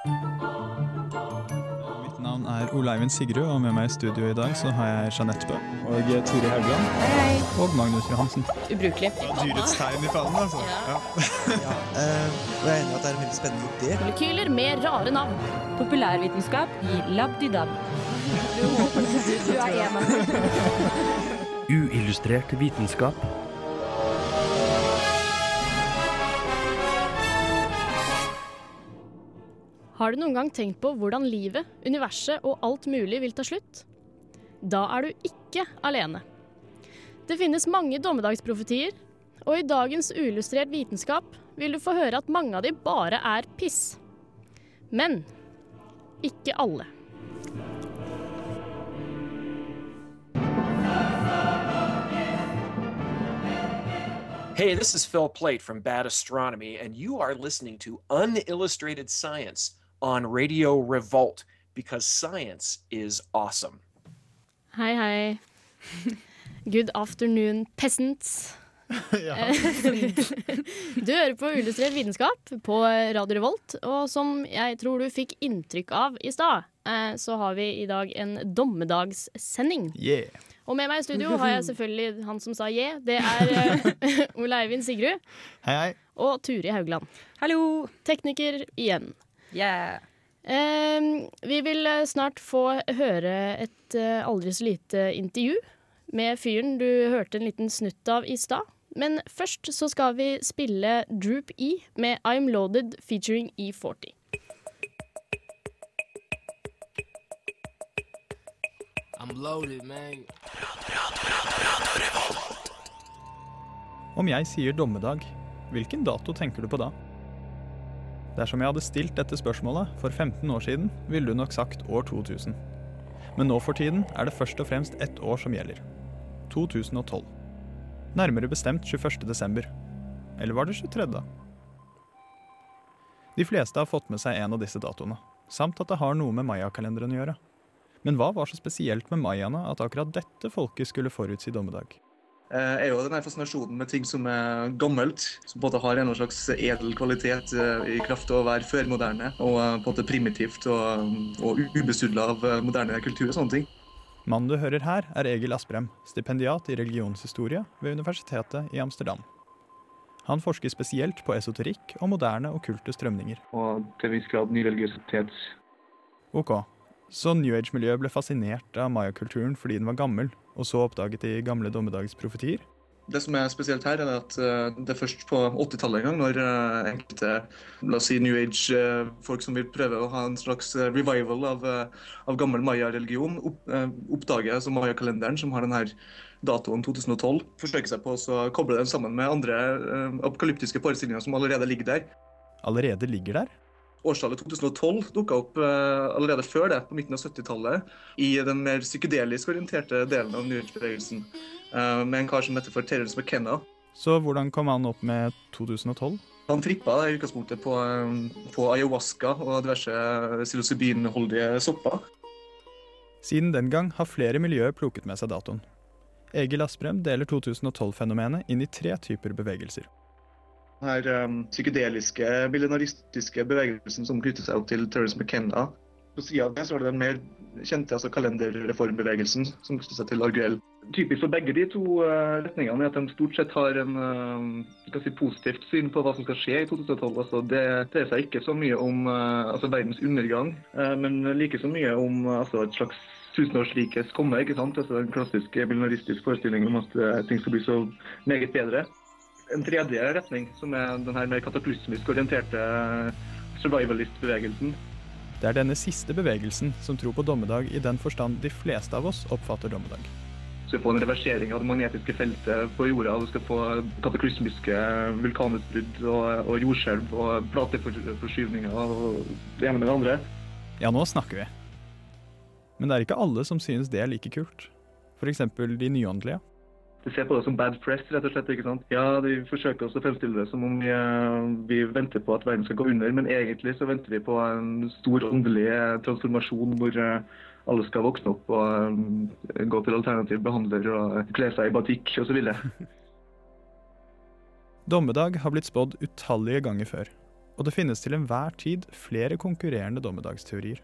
Mitt navn er Oleivind Sigrud, og med meg i studio i dag så har jeg Jeanette Bø og Tore Haugland Hei. og Magnus Johansen. Ubrukelig. Dyrets tegn i fanen, altså. Ja. ja. og jeg er enig i at det er en veldig spennende idé. Molekyler med rare navn. Populærvitenskap i Labdidab. Du er enig. Uillustrert vitenskap. Har du noen gang tenkt på hvordan livet, universet og alt mulig vil ta slutt? Da er du ikke alene. Det finnes mange dommedagsprofetier, og i dagens uillustrert vitenskap vil du få høre at mange av de bare er piss. Men ikke alle. Hey, this is Phil Plate from Bad Astronomy, and you are listening to Unillustrated Science on Radio Revolt because science is awesome. Hei, hei. Good afternoon, peasants. du hører på Uillustrert vitenskap på Radio Revolt, og som jeg tror du fikk inntrykk av i stad, eh, så har vi i dag en dommedagssending. Yeah. Og med meg i studio har jeg selvfølgelig han som sa yeah. Det er eh, Ole Eivind Sigrud Hei, hei. og Turi Haugland. Hallo! Tekniker igjen. Yeah. Eh, vi vil eh, snart få høre et eh, aldri så lite intervju med fyren du hørte en liten snutt av i stad. Men først så skal vi spille Droop E med I'm Loaded featuring E40. I'm loaded, man. Om jeg sier dommedag, hvilken dato tenker du på da? Dersom jeg hadde stilt dette spørsmålet for 15 år siden, ville du nok sagt år 2000. Men nå for tiden er det først og fremst ett år som gjelder. 2012. Nærmere bestemt 21. desember. Eller var det 23. da? De fleste har fått med seg en av disse datoene, samt at det har noe med mayakalenderen å gjøre. Men hva var så spesielt med mayaene at akkurat dette folket skulle forutsi dommedag? Eh, er jo den fascinasjonen med ting som er gammelt, som på en måte har en slags edel kvalitet eh, i kraft av å være førmoderne og eh, på en måte primitivt og, og ubesudla av moderne kultur og sånne ting. Mannen du hører her, er Egil Asprem, stipendiat i religionshistorie ved Universitetet i Amsterdam. Han forsker spesielt på esoterikk og moderne okkulte strømninger. Og til en viss grad ny religiøsitet. Ok, så New Age-miljøet ble fascinert av mayakulturen fordi den var gammel, og så oppdaget de gamle dommedagsprofetier? Det som er spesielt her, er at eh, det er først på 80-tallet en gang, når eh, enkelte la oss si New Age-folk som vil prøve å ha en slags eh, revival av, eh, av gammel maya-religion, eh, oppdager altså maya-kalenderen, som har denne datoen 2012, forsøker seg på å koble den sammen med andre eh, apokalyptiske forestillinger som allerede ligger der. Allerede ligger der? Årstallet 2012 dukka opp eh, allerede før det, på midten av 70-tallet, i den mer psykedelisk orienterte delen av New Age-bevegelsen, eh, med en kar som heter for Terence McKenna. Så hvordan kom han opp med 2012? Han trippa i utgangspunktet på, eh, på ayahuasca og diverse psilocybinholdige sopper. Siden den gang har flere miljøer plukket med seg datoen. Egil Asprem deler 2012-fenomenet inn i tre typer bevegelser. Den um, psykedeliske, millenaristiske bevegelsen som knytter seg opp til Terence McKenna. På sida av det så er det den mer kjente altså kalenderreformbevegelsen som knytter seg til Arguell. Typisk for begge de to uh, retningene er at de stort sett har en uh, si, positivt syn på hva som skal skje i 2012. Altså, det dreier seg ikke så mye om uh, altså, verdens undergang, men like så mye om altså, et slags tusenårsrikes komme. ikke sant? Altså, den klassiske millenaristiske forestillingen om at ting skal bli så meget bedre en tredje retning, som er den her mer kataklysmisk orienterte survivalist-bevegelsen. Det er denne siste bevegelsen som tror på dommedag i den forstand de fleste av oss oppfatter dommedag. Du skal få en reversering av det magnetiske feltet på jorda. Du skal få kataklysmiske vulkanutbrudd og, og jordskjelv og plateforskyvninger og det ene med det andre. Ja, nå snakker vi. Men det er ikke alle som synes det er like kult. F.eks. de nyåndelige. De ser på det som bad press, rett og slett. ikke sant? Ja, De forsøker også å fremstille det som om vi, eh, vi, venter på at verden skal gå under, men egentlig så venter vi på en stor åndelig transformasjon hvor eh, alle skal våkne opp og eh, gå til alternativ behandler og kle seg i batikk osv. Dommedag har blitt spådd utallige ganger før. Og det finnes til enhver tid flere konkurrerende dommedagsteorier.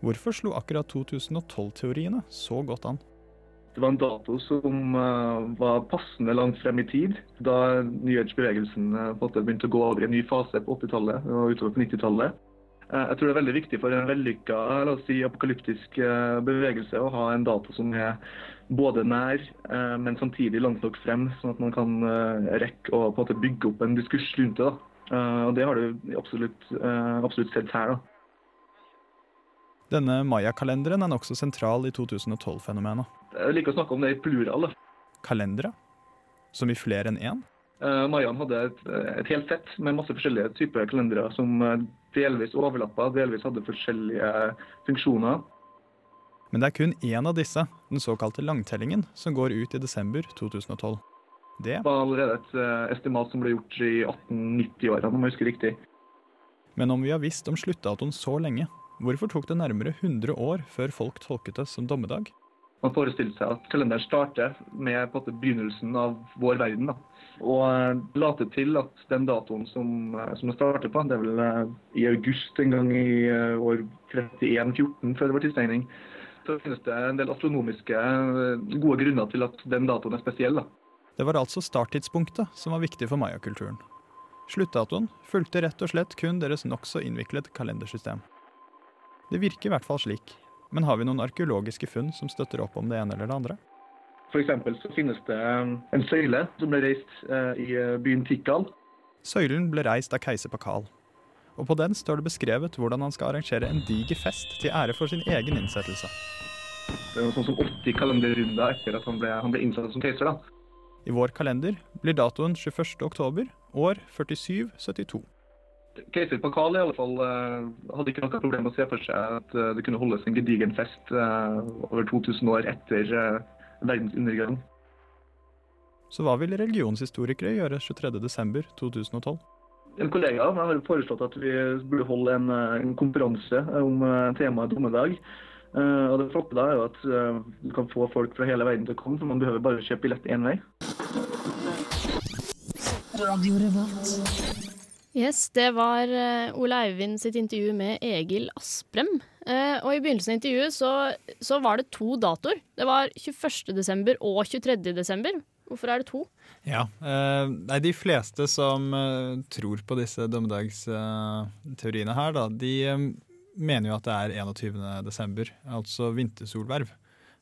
Hvorfor slo akkurat 2012-teoriene så godt an? Det var en dato som eh, var passende langt frem i tid, da nyhetsbevegelsen uh, begynte å gå over i en ny fase på 80-tallet og utover på 90-tallet. Eh, jeg tror det er veldig viktig for en vellykka la oss si, apokalyptisk bevegelse å ha en dato som er både nær, men samtidig langt nok frem, sånn at man kan rekke å bygge opp en diskurs rundt det. Da. Og Det har du absolutt, absolutt sett her. da. Denne mayakalenderen er nokså sentral i 2012-fenomenet. Jeg liker å snakke om det i plural. Kalendere? Som i flere enn én? Uh, Mayaen hadde et, et, helt sett med masse forskjellige typer kalendere som eh, delvis overlappa, delvis hadde forskjellige funksjoner. Men det er kun én av disse, den såkalte langtellingen, som går ut i desember 2012. Det var allerede et uh, estimat som ble gjort i 1890-åra, om jeg husker riktig. Men om vi har visst om sluttdatoen så lenge, Hvorfor tok det nærmere 100 år før folk tolket det som dommedag? Man forestilte seg at kalenderen starter med begynnelsen av vår verden. Da. Og later la det til at den datoen som, eh, som det starter på, det er vel eh, i august en gang i år 3114 før det var tidsregning, så finnes det en del astronomiske gode grunner til at den datoen er spesiell. Da. Det var altså starttidspunktet som var viktig for mayakulturen. Sluttdatoen fulgte rett og slett kun deres nokså innviklet kalendersystem. Det virker i hvert fall slik. Men har vi noen arkeologiske funn som støtter opp om det ene eller det andre? F.eks. så finnes det um, en søyle som ble reist eh, i eh, byen Tikal. Søylen ble reist av keiser Pakal. Og på den står det beskrevet hvordan han skal arrangere en diger fest til ære for sin egen innsettelse. Det er noe sånn som 80 kalenderrunder etter at han ble, han ble innsatt som keiser. da. I vår kalender blir datoen 21. oktober, år 4772. Keiser Pakal i alle fall eh, hadde ikke noe problem med å se for seg at eh, det kunne holdes en gedigen fest eh, over 2000 år etter verdens undergang. Så hva vil religionshistorikere gjøre 23.12.2012? En kollega har foreslått at vi burde holde en, en konferanse om temaet dommedag. Og det flotte da er jo at du kan få folk fra hele verden til å komme, for man behøver bare kjøpe billett én vei. Radio Revolt. Yes, det var uh, Ole Eivind sitt intervju med Egil Asprem. Eh, og i begynnelsen av intervjuet så, så, var det to datoer. Det var 21. desember og 23. desember. Hvorfor er det to? Ja, eh, nei, De fleste som tror på disse dommedagsteoriene her, da, de mener jo at det er 21. desember, altså vintersolverv.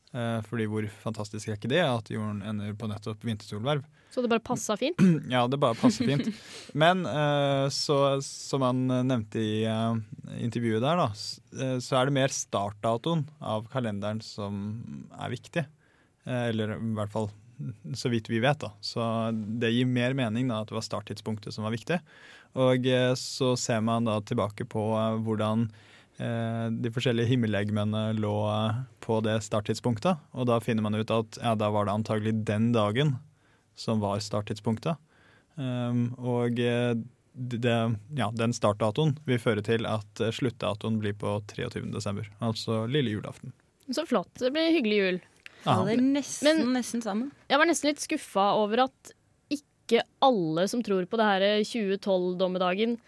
Fordi hvor fantastisk er ikke det at jorden ender på nettopp vintersolverv? Så det bare passa fint? Ja, det bare passer fint. Men uh, så, som han nevnte i uh, intervjuet der, da, eh, så er det mer startdatoen av kalenderen som er viktig. Eller i hvert fall så vidt vi vet, da. Så det gir mer mening da, at det var starttidspunktet som var viktig. Og så ser man da tilbake på hvordan de forskjellige himmellegemene lå på det starttidspunktet. Og da finner man ut at ja, da var det antagelig den dagen som var starttidspunktet. Um, og eh, det, ja, den startdatoen vil føre til at eh, sluttdatoen blir på 23.12., altså lille julaften. Så flott. Det blir hyggelig jul. Faller nesten, Men, nesten sammen. Jeg var nesten litt skuffa over at ikke alle som tror på det her 2012-dommedagen,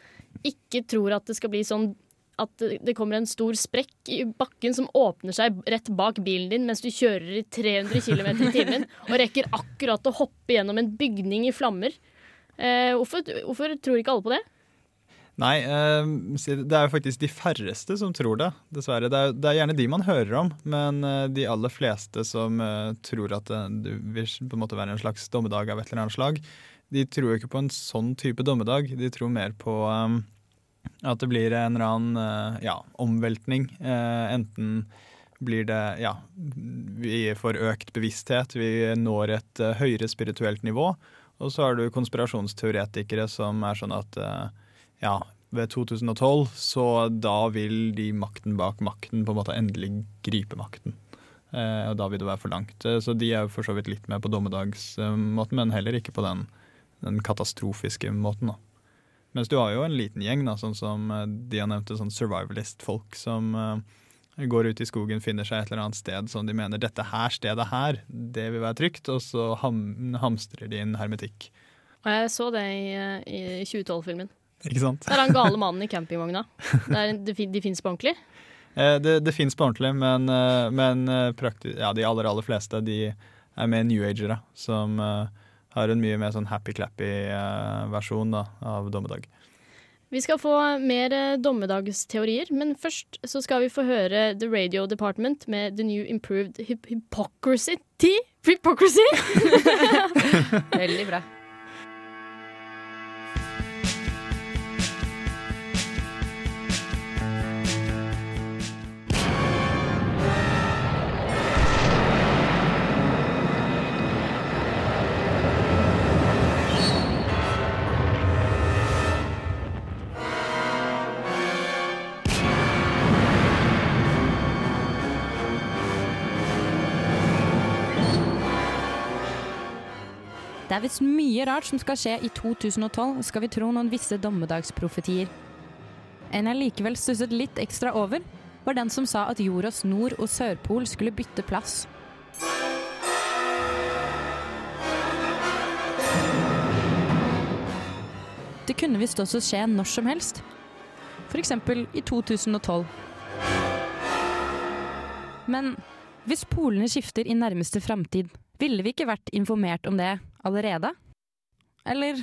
ikke tror at det skal bli sånn at det kommer en stor sprekk i bakken som åpner seg rett bak bilen din mens du kjører i 300 km i timen og rekker akkurat å hoppe gjennom en bygning i flammer. Eh, hvorfor, hvorfor, tror ikke alle på det? Nei, eh, det er jo faktisk de færreste som tror det, dessverre. Det er, det er gjerne de man hører om, men eh, de aller fleste som eh, tror at det vil på en måte være en slags dommedag av et eller annet slag, de tror jo ikke på en sånn type dommedag. De tror mer på at det blir en eller annen eh, ja, omveltning. Eh, enten blir det ja, vi får økt bevissthet, vi når et uh, høyere spirituelt nivå. Og så har du konspirasjonsteoretikere som er sånn at ja, ved 2012 så da vil de makten bak makten på en måte endelig gripe makten. Og da vil det være for langt. så de er jo for så vidt litt med på dommedagsmåten, men heller ikke på den, den katastrofiske måten. da. Mens du har jo en liten gjeng, da, sånn som eh, de har nevnt, sånn survivalist-folk som uh, går ut i skogen, finner seg et eller annet sted som de mener dette her stedet her, det vil være trygt, og så ham hamstrer de inn hermetikk. Og jeg så det i, i 2012-filmen. Ikke sant? Det er han gale mannen i campingvogna. Det er, det, de fins på ordentlig. Eh, det det fins på ordentlig, men, eh, men eh, ja, de aller aller fleste de er mer new agere, som eh, har en mye mer sånn happy-clappy eh, versjon da, av dommedag. Vi skal få mer eh, dommedagsteorier, men først så skal vi få høre The Radio Department med The New Improved Hypocrisy Hypocrisy! Veldig bra. Det er visst mye rart som skal skje i 2012, skal vi tro noen visse dommedagsprofetier. En jeg likevel stusset litt ekstra over, var den som sa at jordas nord- og sørpol skulle bytte plass. Det kunne visst også skje når som helst. F.eks. i 2012. Men hvis polene skifter i nærmeste framtid, ville vi ikke vært informert om det allerede? Eller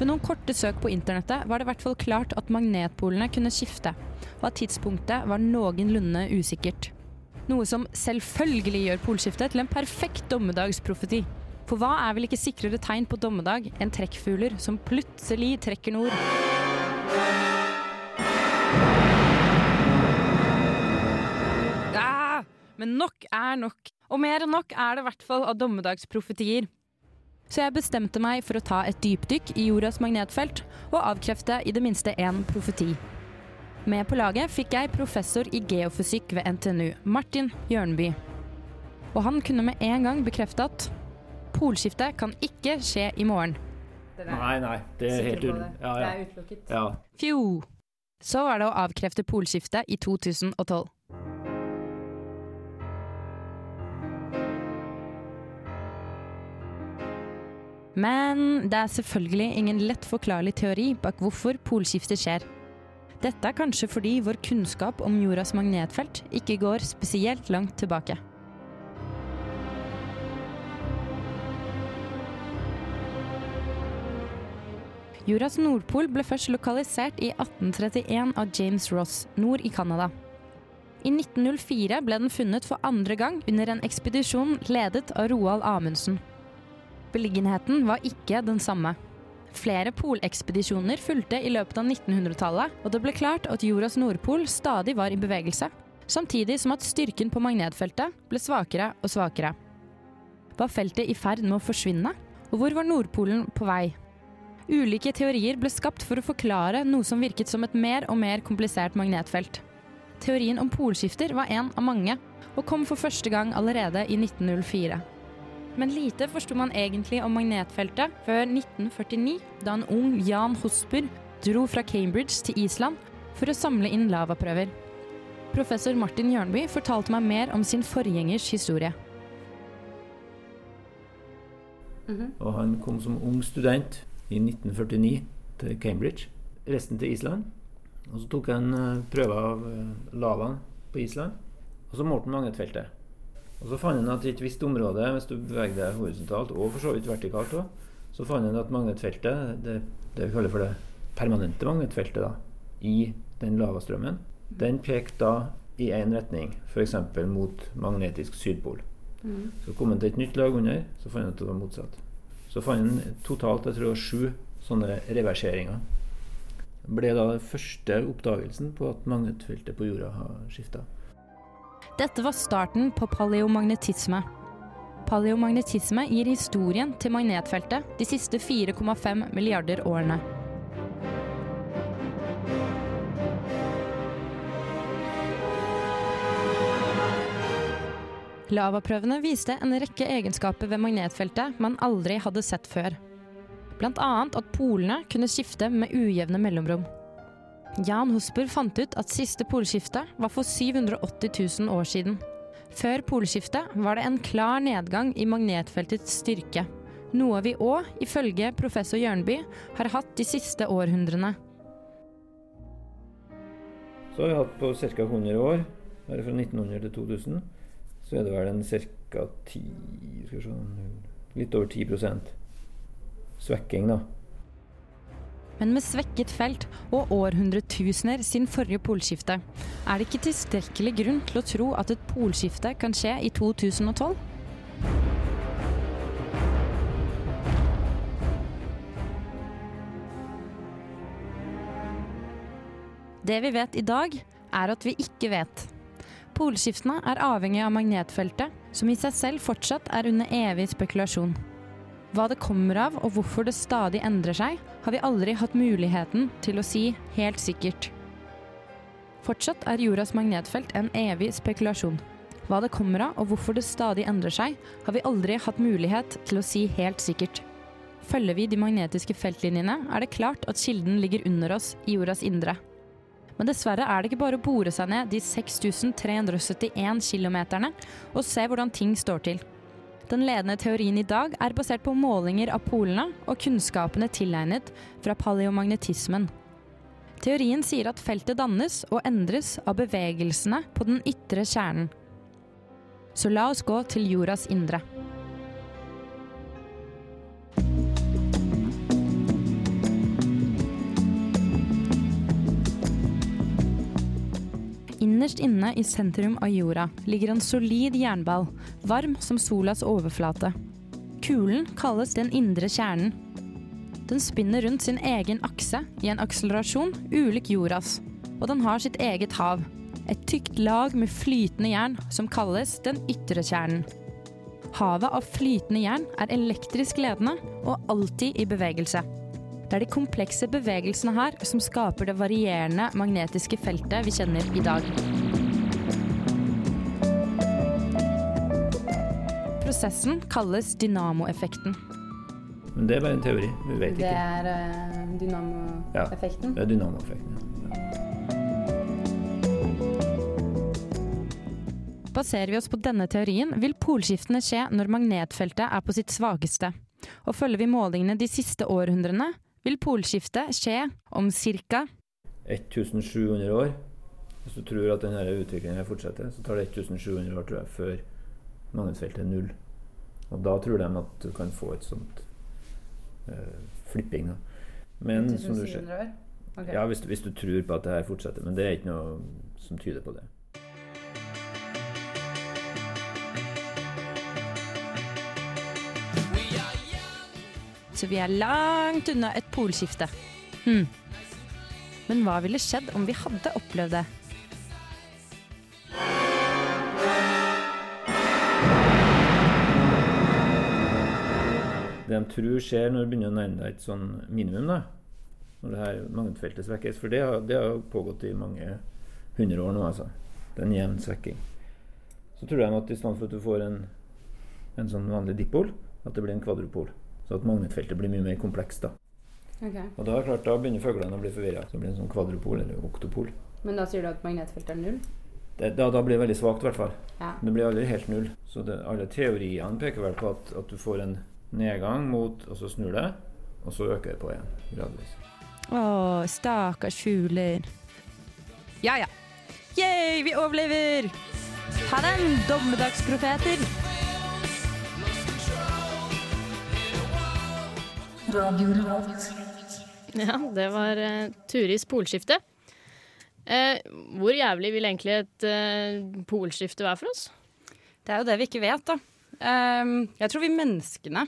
Ved noen korte søk på internettet var det i hvert fall klart at magnetpolene kunne skifte, og at tidspunktet var noenlunde usikkert. Noe som selvfølgelig gjør polskiftet til en perfekt dommedagsprofeti. For hva er vel ikke sikrere tegn på dommedag enn trekkfugler som plutselig trekker nord? Men nok er nok. Og mer enn nok er det i hvert fall av dommedagsprofetier. Så jeg bestemte meg for å ta et dypdykk i jordas magnetfelt og avkrefte i det minste én profeti. Med på laget fikk jeg professor i geofysikk ved NTNU, Martin Jørnby. Og han kunne med en gang bekrefte at polskiftet kan ikke skje i morgen. Nei, nei, det er helt ut... Ja, ja. utelukket. ja. Fjo! Så var det å avkrefte polskiftet i 2012. Men det er selvfølgelig ingen lett forklarlig teori bak hvorfor polskifter skjer. Dette er kanskje fordi vår kunnskap om jordas magnetfelt ikke går spesielt langt tilbake. Jordas nordpol ble først lokalisert i 1831 av James Ross, nord i Canada. I 1904 ble den funnet for andre gang under en ekspedisjon ledet av Roald Amundsen. Beliggenheten var ikke den samme. Flere polekspedisjoner fulgte i løpet av 1900-tallet, og det ble klart at jordas nordpol stadig var i bevegelse, samtidig som at styrken på magnetfeltet ble svakere og svakere. Var feltet i ferd med å forsvinne? Og hvor var Nordpolen på vei? Ulike teorier ble skapt for å forklare noe som virket som et mer og mer komplisert magnetfelt. Teorien om polskifter var en av mange, og kom for første gang allerede i 1904. Men lite forsto man egentlig om magnetfeltet før 1949, da en ung Jan Hosper dro fra Cambridge til Island for å samle inn lavaprøver. Professor Martin Jørnby fortalte meg mer om sin forgjengers historie. Og han kom som ung student i 1949 til Cambridge. Resten til Island. Og så tok han eh, prøver av eh, lavaen på Island. Og så målte han magnetfeltet. Og så fant han at i et visst område, hvis du beveger deg horisontalt, og for så vidt vertikalt òg, så fant han at magnetfeltet, det, det vi kaller for det permanente magnetfeltet da, i den lavastrømmen, den pekte da i én retning, f.eks. mot magnetisk sydpol. Så kom han til et nytt lag under, så fant han at det var motsatt. Så fant han totalt jeg tror sju sånne reverseringer. Det ble da den første oppdagelsen på at magnetfeltet på jorda har skifta. Dette var starten på paleomagnetisme. Paleomagnetisme gir historien til magnetfeltet de siste 4,5 milliarder årene. Lavaprøvene viste en rekke egenskaper ved magnetfeltet man aldri hadde sett før. Annet at polene kunne skifte med ujevne mellomrom. Jan Hosper fant ut at siste polskifte var for 780 000 år siden. Før polskiftet var det en klar nedgang i magnetfeltets styrke, Noe vi òg, ifølge professor Jørnby, har hatt de siste århundrene. Så har vi hatt på ca. 100 år, bare fra 1900 til 2000, så er det vel en ca. 10 skal vi se, Litt over 10% svekking, da. Men med svekket felt og århundretusener siden forrige polskifte, er det ikke tilstrekkelig grunn til å tro at et polskifte kan skje i 2012? Det vi vet i dag, er at vi ikke vet. Polskiftene er avhengig av magnetfeltet, som i seg selv fortsatt er under evig spekulasjon. Hva det kommer av og hvorfor det stadig endrer seg, har vi aldri hatt muligheten til å si helt sikkert. Fortsatt er jordas magnetfelt en evig spekulasjon. Hva det kommer av og hvorfor det stadig endrer seg, har vi aldri hatt mulighet til å si helt sikkert. Følger vi de magnetiske feltlinjene, er det klart at kilden ligger under oss i jordas indre. Men dessverre er det ikke bare å bore seg ned de 6371 kilometerne og se hvordan ting står til. Den ledende teorien i dag er basert på målinger av polene og kunnskapene tilegnet fra paleomagnetismen. Teorien sier at feltet dannes og endres av bevegelsene på den ytre kjernen. Så la oss gå til jordas indre. Innerst inne i sentrum av jorda ligger en solid jernball, varm som solas overflate. Kulen kalles den indre kjernen. Den spinner rundt sin egen akse i en akselerasjon ulik jordas, og den har sitt eget hav. Et tykt lag med flytende jern som kalles den ytre kjernen. Havet av flytende jern er elektrisk ledende og alltid i bevegelse. Det er de komplekse bevegelsene her som skaper det varierende magnetiske feltet vi kjenner i dag. Prosessen kalles dynamoeffekten. Men det er bare en teori. Vi vet Det ikke. er uh, dynamoeffekten. Det er dynamoeffekten. ja. Baserer vi oss på denne teorien, vil polskiftene skje når magnetfeltet er på sitt svakeste. Og følger vi målingene de siste århundrene, vil polskiftet skje om ca. 1700 år. Hvis du tror at denne utviklingen fortsetter, så tar det 1700 år tror jeg, før magnetfeltet er null. Og da tror de at du kan få et sånt eh, flipping. Da. Men som du ser Ja, hvis, hvis du tror på at det her fortsetter. Men det er ikke noe som tyder på det. Så vi er langt unna et polskifte. Hmm. Men hva ville skjedd om vi hadde opplevd det? Det de tror skjer når det begynner å nærme deg et sånn minimum, da, når det her magnetfeltet svekkes For det har, det har pågått i mange hundre år nå, altså. Det er en jevn svekking. Så tror de at i stedet for at du får en, en sånn vanlig dipol, at det blir en kvadrupol. Så at magnetfeltet blir mye mer komplekst. da. Og da, er klart, da begynner fuglene å bli forvirra. Så det blir en sånn kvadropol eller oktopol. Men da sier du at magnetfeltet er null? Det, da, da blir det veldig svakt, i hvert fall. Ja. Det blir aldri helt null. Så det, alle teoriene peker vel på at, at du får en nedgang mot Og så snur det, og så øker det på igjen. Gradvis. Å, stakkars fugler. Ja ja. Yay, vi overlever! Ha den, dommedagsprofeter! Ja, det var uh, Turis polskifte. Uh, hvor jævlig vil egentlig et uh, polskifte være for oss? Det er jo det vi ikke vet, da. Uh, jeg tror vi menneskene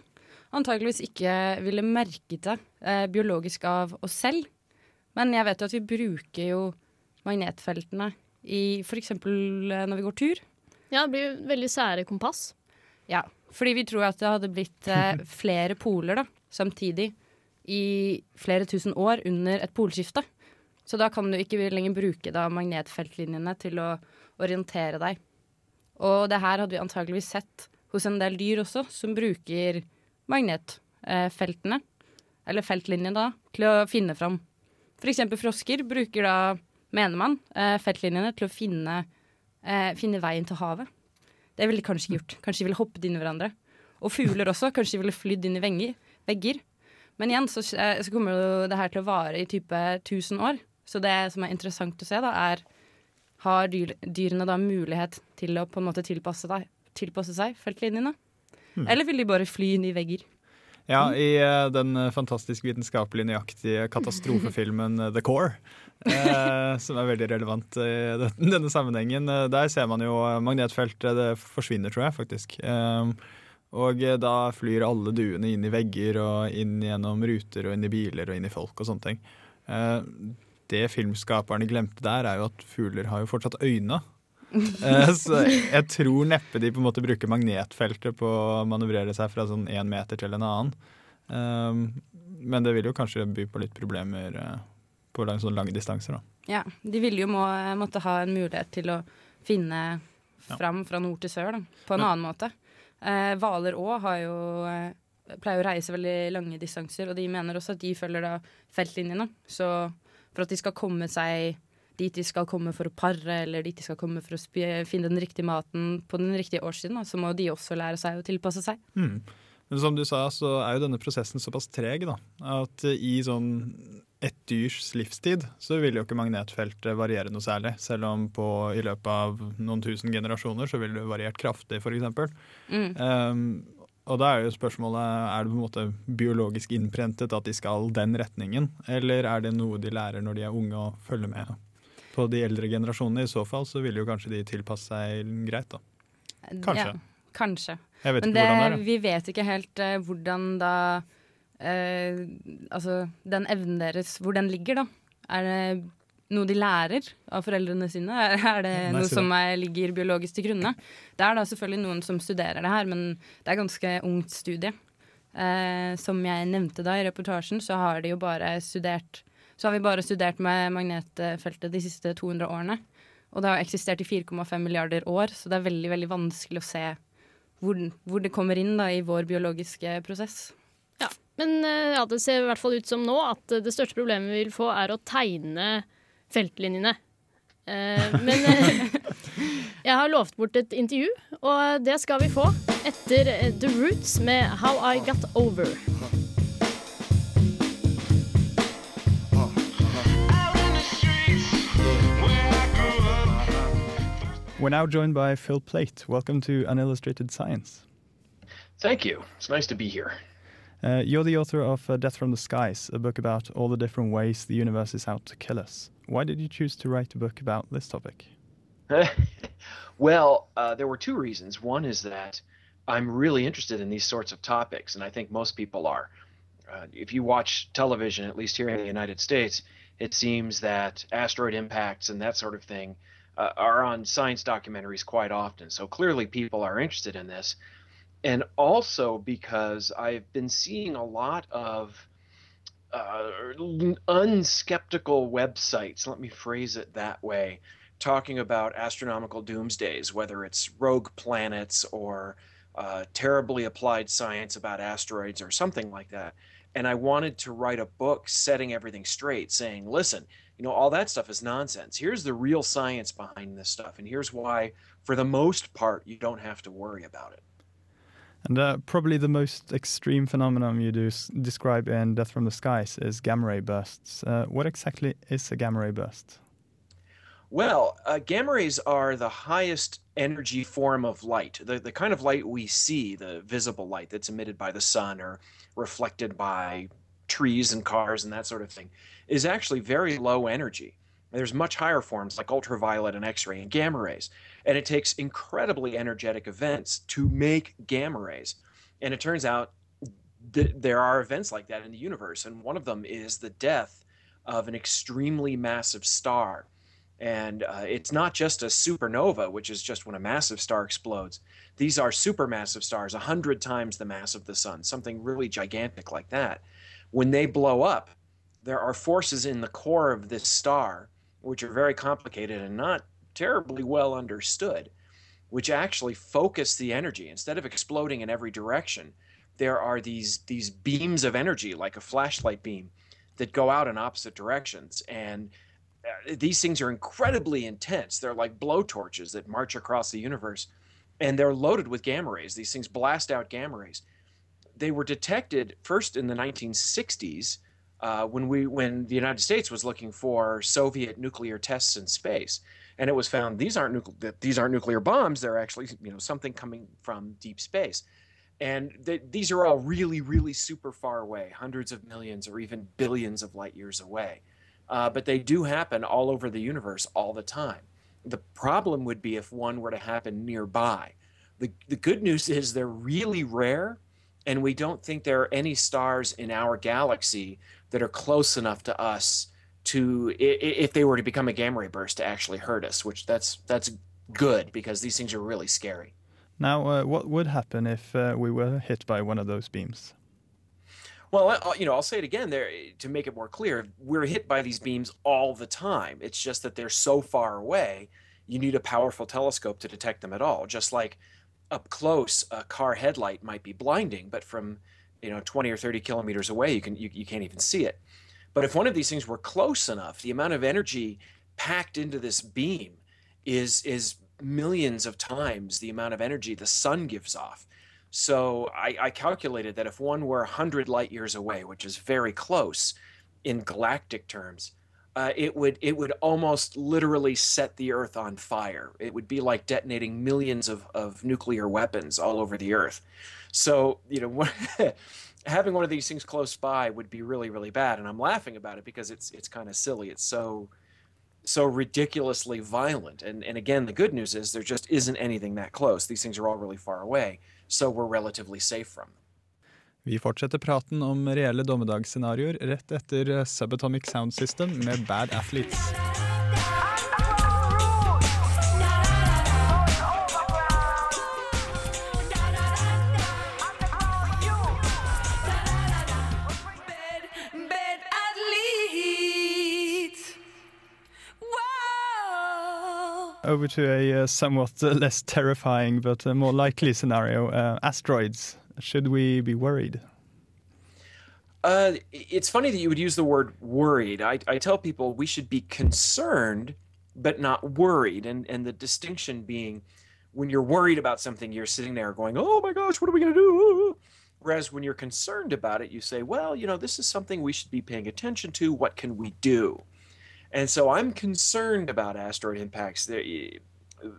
antageligvis ikke ville merket det eh, biologisk av oss selv. Men jeg vet jo at vi bruker jo magnetfeltene i f.eks. når vi går tur. Ja, det blir jo veldig sære kompass. Ja, fordi vi tror at det hadde blitt eh, flere poler da, samtidig i flere tusen år under et polskifte. Så da kan du ikke lenger bruke da magnetfeltlinjene til å orientere deg. Og det her hadde vi antageligvis sett hos en del dyr også, som bruker magnetfeltene, eller feltlinjene da, til å finne fram. For eksempel frosker bruker da, mener man, eh, feltlinjene til å finne, eh, finne veien til havet. Det ville de kanskje ikke gjort. Kanskje de ville hoppet inn i hverandre. Og fugler også. Kanskje de ville flydd inn i venger, vegger. Men igjen så, eh, så kommer jo det her til å vare i type 1000 år. Så det som er interessant å se, da, er har dyr, dyrene da mulighet til å på en måte tilpasse, deg, tilpasse seg feltlinjene? Mm. Eller vil de bare fly inn i vegger? Ja, i eh, den eh, fantastisk vitenskapelig nøyaktige katastrofefilmen eh, The Core, eh, som er veldig relevant i denne sammenhengen, der ser man jo magnetfeltet det forsvinner, tror jeg faktisk. Eh, og da flyr alle duene inn i vegger og inn gjennom ruter og inn i biler og inn i folk og sånne ting. Eh, det filmskaperne glemte der, er jo at fugler har jo fortsatt øyne. Eh, så jeg tror neppe de på en måte bruker magnetfeltet på å manøvrere seg fra sånn én meter til en annen. Um, men det vil jo kanskje by på litt problemer eh, på lang, sånne lange distanser, da. Ja, de ville jo må, måtte ha en mulighet til å finne fram fra nord til sør, da, på en annen måte. Eh, Hvaler òg har jo eh, pleier å reise veldig lange distanser, og de mener også at de følger da feltlinjene. Så for at de skal komme seg dit de skal komme for å pare, eller dit de skal komme for å finne den riktige maten på den riktige årstiden, så må de også lære seg å tilpasse seg. Mm. Men som du sa, så er jo denne prosessen såpass treg da, at i sånn et dyrs livstid så vil jo ikke magnetfeltet variere noe særlig. Selv om på, i løpet av noen tusen generasjoner så vil det variert kraftig, f.eks. Mm. Um, og da er jo spørsmålet er det på en måte biologisk innprentet at de skal den retningen, eller er det noe de lærer når de er unge og følger med på de eldre generasjonene? I så fall så vil jo kanskje de tilpasse seg greit, da. Kanskje. Ja, kanskje. Jeg vet Men ikke det, hvordan det er. vi vet ikke helt uh, hvordan da uh, Altså, den evnen deres, hvor den ligger, da. Er det noe de lærer av foreldrene sine? Er det Nei, noe som er, ligger biologisk til grunne? Det er da selvfølgelig noen som studerer det her, men det er ganske ungt studie. Eh, som jeg nevnte da i reportasjen, så har de jo bare studert Så har vi bare studert med magnetfeltet de siste 200 årene. Og det har eksistert i 4,5 milliarder år, så det er veldig, veldig vanskelig å se hvor, hvor det kommer inn da, i vår biologiske prosess. Ja, Men eh, ja, det ser i hvert fall ut som nå at eh, det største problemet vi vil få, er å tegne feltlinjene. Eh, men eh, jeg har lovt bort et intervju, og det skal vi få etter The Roots med How I Got Over. We're now joined by Phil Plate. Welcome to Unillustrated Science. Thank you. It's nice to be here. Uh, you're the author of uh, Death from the Skies, a book about all the different ways the universe is out to kill us. Why did you choose to write a book about this topic? well, uh, there were two reasons. One is that I'm really interested in these sorts of topics, and I think most people are. Uh, if you watch television, at least here in the United States, it seems that asteroid impacts and that sort of thing uh, are on science documentaries quite often. So clearly, people are interested in this. And also because I've been seeing a lot of uh, unskeptical websites, let me phrase it that way, talking about astronomical doomsdays, whether it's rogue planets or uh, terribly applied science about asteroids or something like that. And I wanted to write a book setting everything straight, saying, listen, you know, all that stuff is nonsense. Here's the real science behind this stuff. And here's why, for the most part, you don't have to worry about it. And uh, probably the most extreme phenomenon you do s- describe in Death from the Skies is gamma ray bursts. Uh, what exactly is a gamma ray burst? Well, uh, gamma rays are the highest energy form of light, the, the kind of light we see, the visible light that's emitted by the sun or reflected by trees and cars and that sort of thing, is actually very low energy. There's much higher forms like ultraviolet and X ray and gamma rays. And it takes incredibly energetic events to make gamma rays. And it turns out th- there are events like that in the universe. And one of them is the death of an extremely massive star. And uh, it's not just a supernova, which is just when a massive star explodes. These are supermassive stars, 100 times the mass of the sun, something really gigantic like that. When they blow up, there are forces in the core of this star, which are very complicated and not terribly well understood, which actually focus the energy. Instead of exploding in every direction, there are these, these beams of energy, like a flashlight beam, that go out in opposite directions. And uh, these things are incredibly intense. They're like blowtorches that march across the universe. and they're loaded with gamma rays. These things blast out gamma rays. They were detected first in the 1960s uh, when we when the United States was looking for Soviet nuclear tests in space, and it was found these aren't nucle- that these aren't nuclear bombs. They're actually you know something coming from deep space, and th- these are all really really super far away, hundreds of millions or even billions of light years away, uh, but they do happen all over the universe all the time. The problem would be if one were to happen nearby. The the good news is they're really rare, and we don't think there are any stars in our galaxy that are close enough to us to if they were to become a gamma ray burst to actually hurt us which that's that's good because these things are really scary. Now, uh, what would happen if uh, we were hit by one of those beams? well you know i'll say it again there to make it more clear we're hit by these beams all the time. It's just that they're so far away you need a powerful telescope to detect them at all. Just like up close a car headlight might be blinding but from you know 20 or 30 kilometers away you can you, you can't even see it. But if one of these things were close enough the amount of energy packed into this beam is is millions of times the amount of energy the sun gives off. So I, I calculated that if one were 100 light years away which is very close in galactic terms uh, it would it would almost literally set the earth on fire. It would be like detonating millions of, of nuclear weapons all over the earth. So you know having one of these things close by would be really really bad and i'm laughing about it because it's it's kind of silly. It's so so ridiculously violent and and again the good news is there just isn't anything that close. These things are all really far away so we're relatively safe from them Vi fortsetter praten om reelle dommedagsscenarioer rett etter Subatomic Sound System med Bad Athletes. Over to a uh, somewhat less terrifying but more likely scenario uh, asteroids. Should we be worried? Uh, it's funny that you would use the word worried. I, I tell people we should be concerned, but not worried. And, and the distinction being when you're worried about something, you're sitting there going, oh my gosh, what are we going to do? Whereas when you're concerned about it, you say, well, you know, this is something we should be paying attention to. What can we do? And so I'm concerned about asteroid impacts.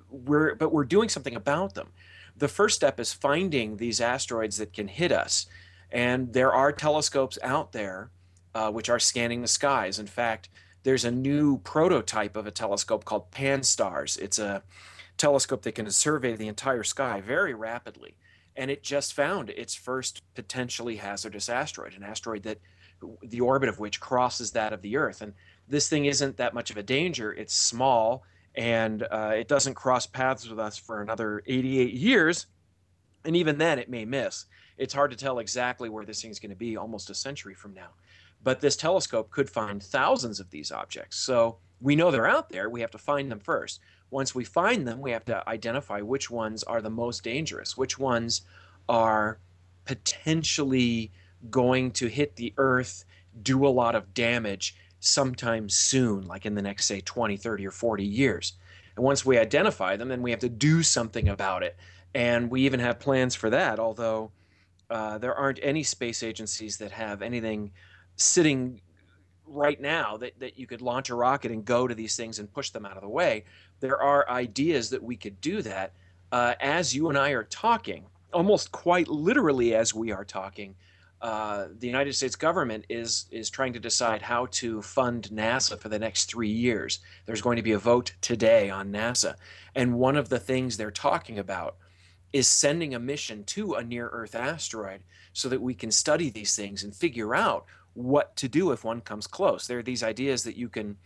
We're, but we're doing something about them. The first step is finding these asteroids that can hit us. And there are telescopes out there uh, which are scanning the skies. In fact, there's a new prototype of a telescope called PanSTARRS. It's a telescope that can survey the entire sky very rapidly. And it just found its first potentially hazardous asteroid, an asteroid that the orbit of which crosses that of the Earth. And this thing isn't that much of a danger. It's small and uh, it doesn't cross paths with us for another 88 years. And even then, it may miss. It's hard to tell exactly where this thing's going to be almost a century from now. But this telescope could find thousands of these objects. So we know they're out there. We have to find them first. Once we find them, we have to identify which ones are the most dangerous, which ones are potentially going to hit the Earth, do a lot of damage sometime soon, like in the next, say, 20, 30, or 40 years. And once we identify them, then we have to do something about it. And we even have plans for that, although uh, there aren't any space agencies that have anything sitting right now that, that you could launch a rocket and go to these things and push them out of the way. There are ideas that we could do that uh, as you and I are talking, almost quite literally as we are talking. Uh, the United States government is is trying to decide how to fund NASA for the next three years. There's going to be a vote today on NASA, and one of the things they're talking about is sending a mission to a near Earth asteroid so that we can study these things and figure out what to do if one comes close. There are these ideas that you can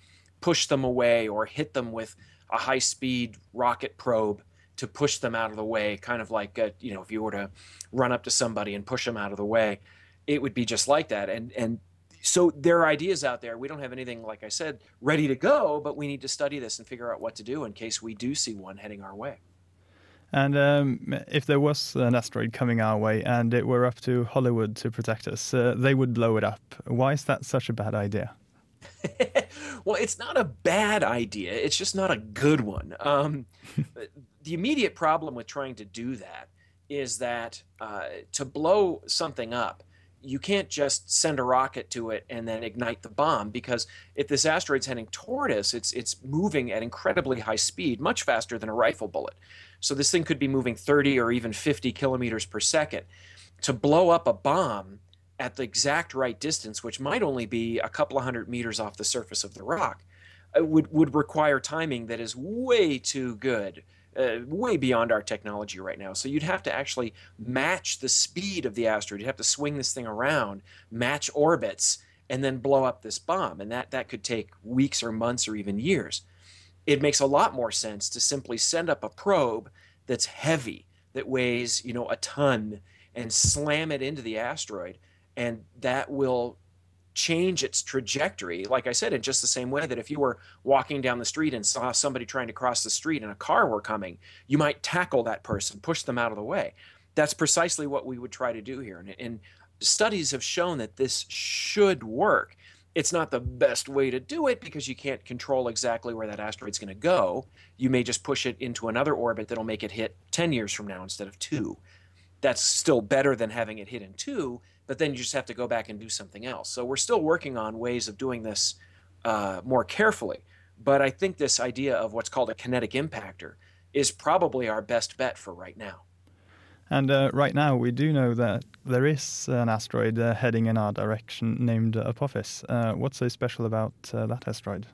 push them away or hit them with a high speed rocket probe to push them out of the way, kind of like, uh you know, if you were to run up to somebody and push them out of the way, it would be just like that. And, and so there are ideas out there. We don't have anything, like I said, ready to go, but we need to study this and figure out what to do in case we do see one heading our way. And um, if there was an asteroid coming our way and it were up to Hollywood to protect us, uh, they would blow it up. Why is that such a bad idea? well, it's not a bad idea. It's just not a good one. Um, the immediate problem with trying to do that is that uh, to blow something up, you can't just send a rocket to it and then ignite the bomb because if this asteroid's heading toward us, it's it's moving at incredibly high speed, much faster than a rifle bullet. So this thing could be moving 30 or even 50 kilometers per second. To blow up a bomb at the exact right distance, which might only be a couple of hundred meters off the surface of the rock, uh, would would require timing that is way too good uh, way beyond our technology right now. So you'd have to actually match the speed of the asteroid. You'd have to swing this thing around, match orbits, and then blow up this bomb. And that, that could take weeks or months or even years. It makes a lot more sense to simply send up a probe that's heavy, that weighs, you know, a ton, and slam it into the asteroid. And that will change its trajectory, like I said, in just the same way that if you were walking down the street and saw somebody trying to cross the street and a car were coming, you might tackle that person, push them out of the way. That's precisely what we would try to do here. And, and studies have shown that this should work. It's not the best way to do it because you can't control exactly where that asteroid's going to go. You may just push it into another orbit that'll make it hit 10 years from now instead of two. That's still better than having it hit in two, but then you just have to go back and do something else. So we're still working on ways of doing this uh, more carefully. But I think this idea of what's called a kinetic impactor is probably our best bet for right now. And uh, right now, we do know that there is an asteroid uh, heading in our direction named Apophis. Uh, what's so special about uh, that asteroid?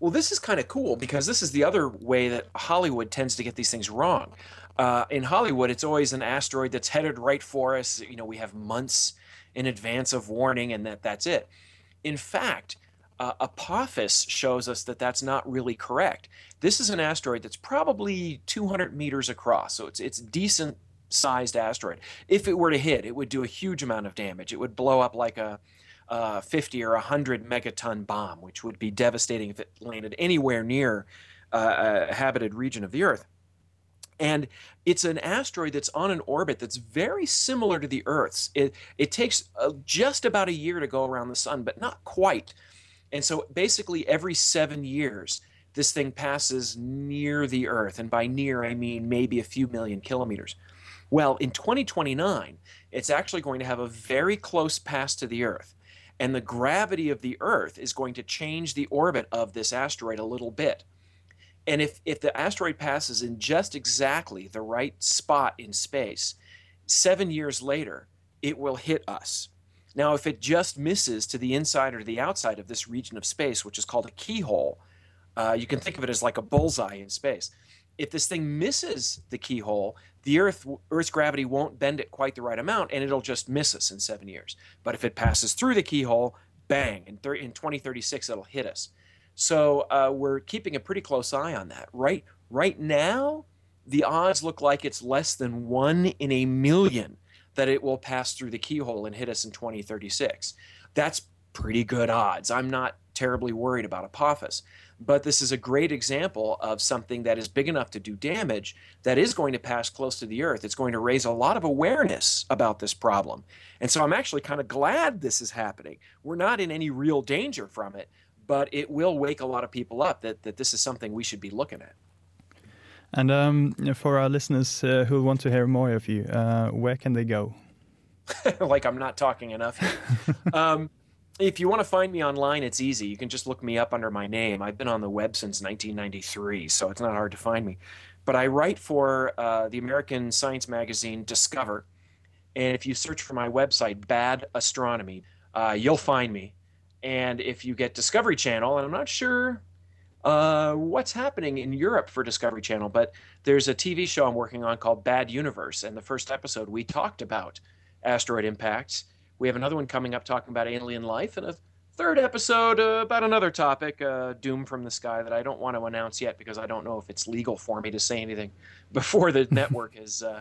Well, this is kind of cool because this is the other way that Hollywood tends to get these things wrong. Uh, in Hollywood, it's always an asteroid that's headed right for us. You know, we have months in advance of warning, and that that's it. In fact, uh, Apophis shows us that that's not really correct. This is an asteroid that's probably 200 meters across, so it's it's decent sized asteroid. If it were to hit, it would do a huge amount of damage. It would blow up like a, a 50 or 100 megaton bomb, which would be devastating if it landed anywhere near uh, a habited region of the Earth. And it's an asteroid that's on an orbit that's very similar to the Earth's. It, it takes uh, just about a year to go around the sun, but not quite. And so basically, every seven years, this thing passes near the Earth. And by near, I mean maybe a few million kilometers. Well, in 2029, it's actually going to have a very close pass to the Earth. And the gravity of the Earth is going to change the orbit of this asteroid a little bit. And if, if the asteroid passes in just exactly the right spot in space, seven years later, it will hit us. Now, if it just misses to the inside or the outside of this region of space, which is called a keyhole, uh, you can think of it as like a bullseye in space. If this thing misses the keyhole, the Earth Earth's gravity won't bend it quite the right amount, and it'll just miss us in seven years. But if it passes through the keyhole, bang! In, thir- in 2036, it'll hit us. So uh, we're keeping a pretty close eye on that. Right, right now, the odds look like it's less than one in a million that it will pass through the keyhole and hit us in 2036. That's pretty good odds. I'm not terribly worried about Apophis. But this is a great example of something that is big enough to do damage that is going to pass close to the Earth. It's going to raise a lot of awareness about this problem. And so I'm actually kind of glad this is happening. We're not in any real danger from it, but it will wake a lot of people up that, that this is something we should be looking at. And um, for our listeners uh, who want to hear more of you, uh, where can they go? like I'm not talking enough. um, if you want to find me online, it's easy. You can just look me up under my name. I've been on the web since 1993, so it's not hard to find me. But I write for uh, the American science magazine Discover. And if you search for my website, Bad Astronomy, uh, you'll find me. And if you get Discovery Channel, and I'm not sure uh, what's happening in Europe for Discovery Channel, but there's a TV show I'm working on called Bad Universe. And the first episode, we talked about asteroid impacts. We have another one coming up talking about alien life, and a third episode uh, about another topic, uh, Doom from the Sky, that I don't want to announce yet because I don't know if it's legal for me to say anything before the network has uh,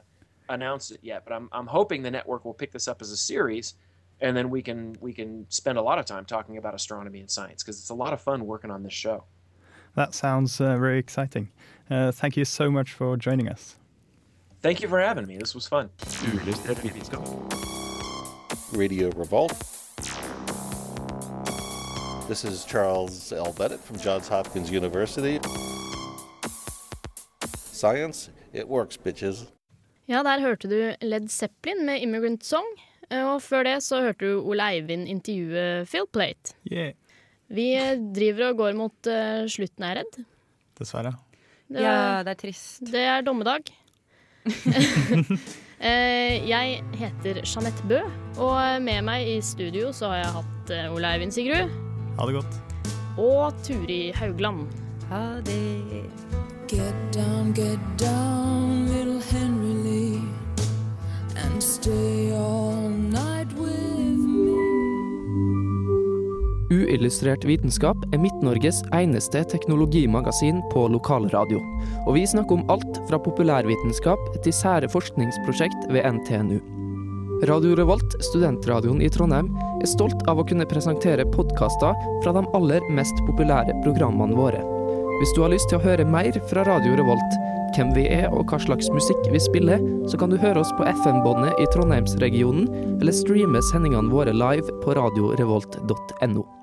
announced it yet. But I'm, I'm hoping the network will pick this up as a series and then we can we can spend a lot of time talking about astronomy and science because it's a lot of fun working on this show. That sounds uh, very exciting. Uh, thank you so much for joining us. Thank you for having me. This was fun. Radio Revolt. This is Charles L. Bennett from Johns Hopkins University. science, it works, bitches. Ja, der hørte du Led Zeppelin med 'Immigrant Song'. Eh, Og før det så hørte du Ole Eivind intervjue Phil Plate. Yeah. Vi driver og går mot uh, slutten, er jeg redd. Dessverre. Det Ja, er, det er trist. det er dommedag. Eh, jeg heter Jeanette Bø, og med meg i studio så har jeg hatt Ole Eivind Sigrud Ha det godt. og Turi Haugland. Ha det. Get down, get down, little Henry Uillustrert vitenskap er Midt-Norges eneste teknologimagasin på lokalradio. Og vi snakker om alt fra populærvitenskap til sære forskningsprosjekt ved NTNU. Radio Revolt, studentradioen i Trondheim, er stolt av å kunne presentere podkaster fra de aller mest populære programmene våre. Hvis du har lyst til å høre mer fra Radio Revolt, hvem vi er og hva slags musikk vi spiller, så kan du høre oss på FM-båndet i Trondheimsregionen, eller streame sendingene våre live på radiorevolt.no.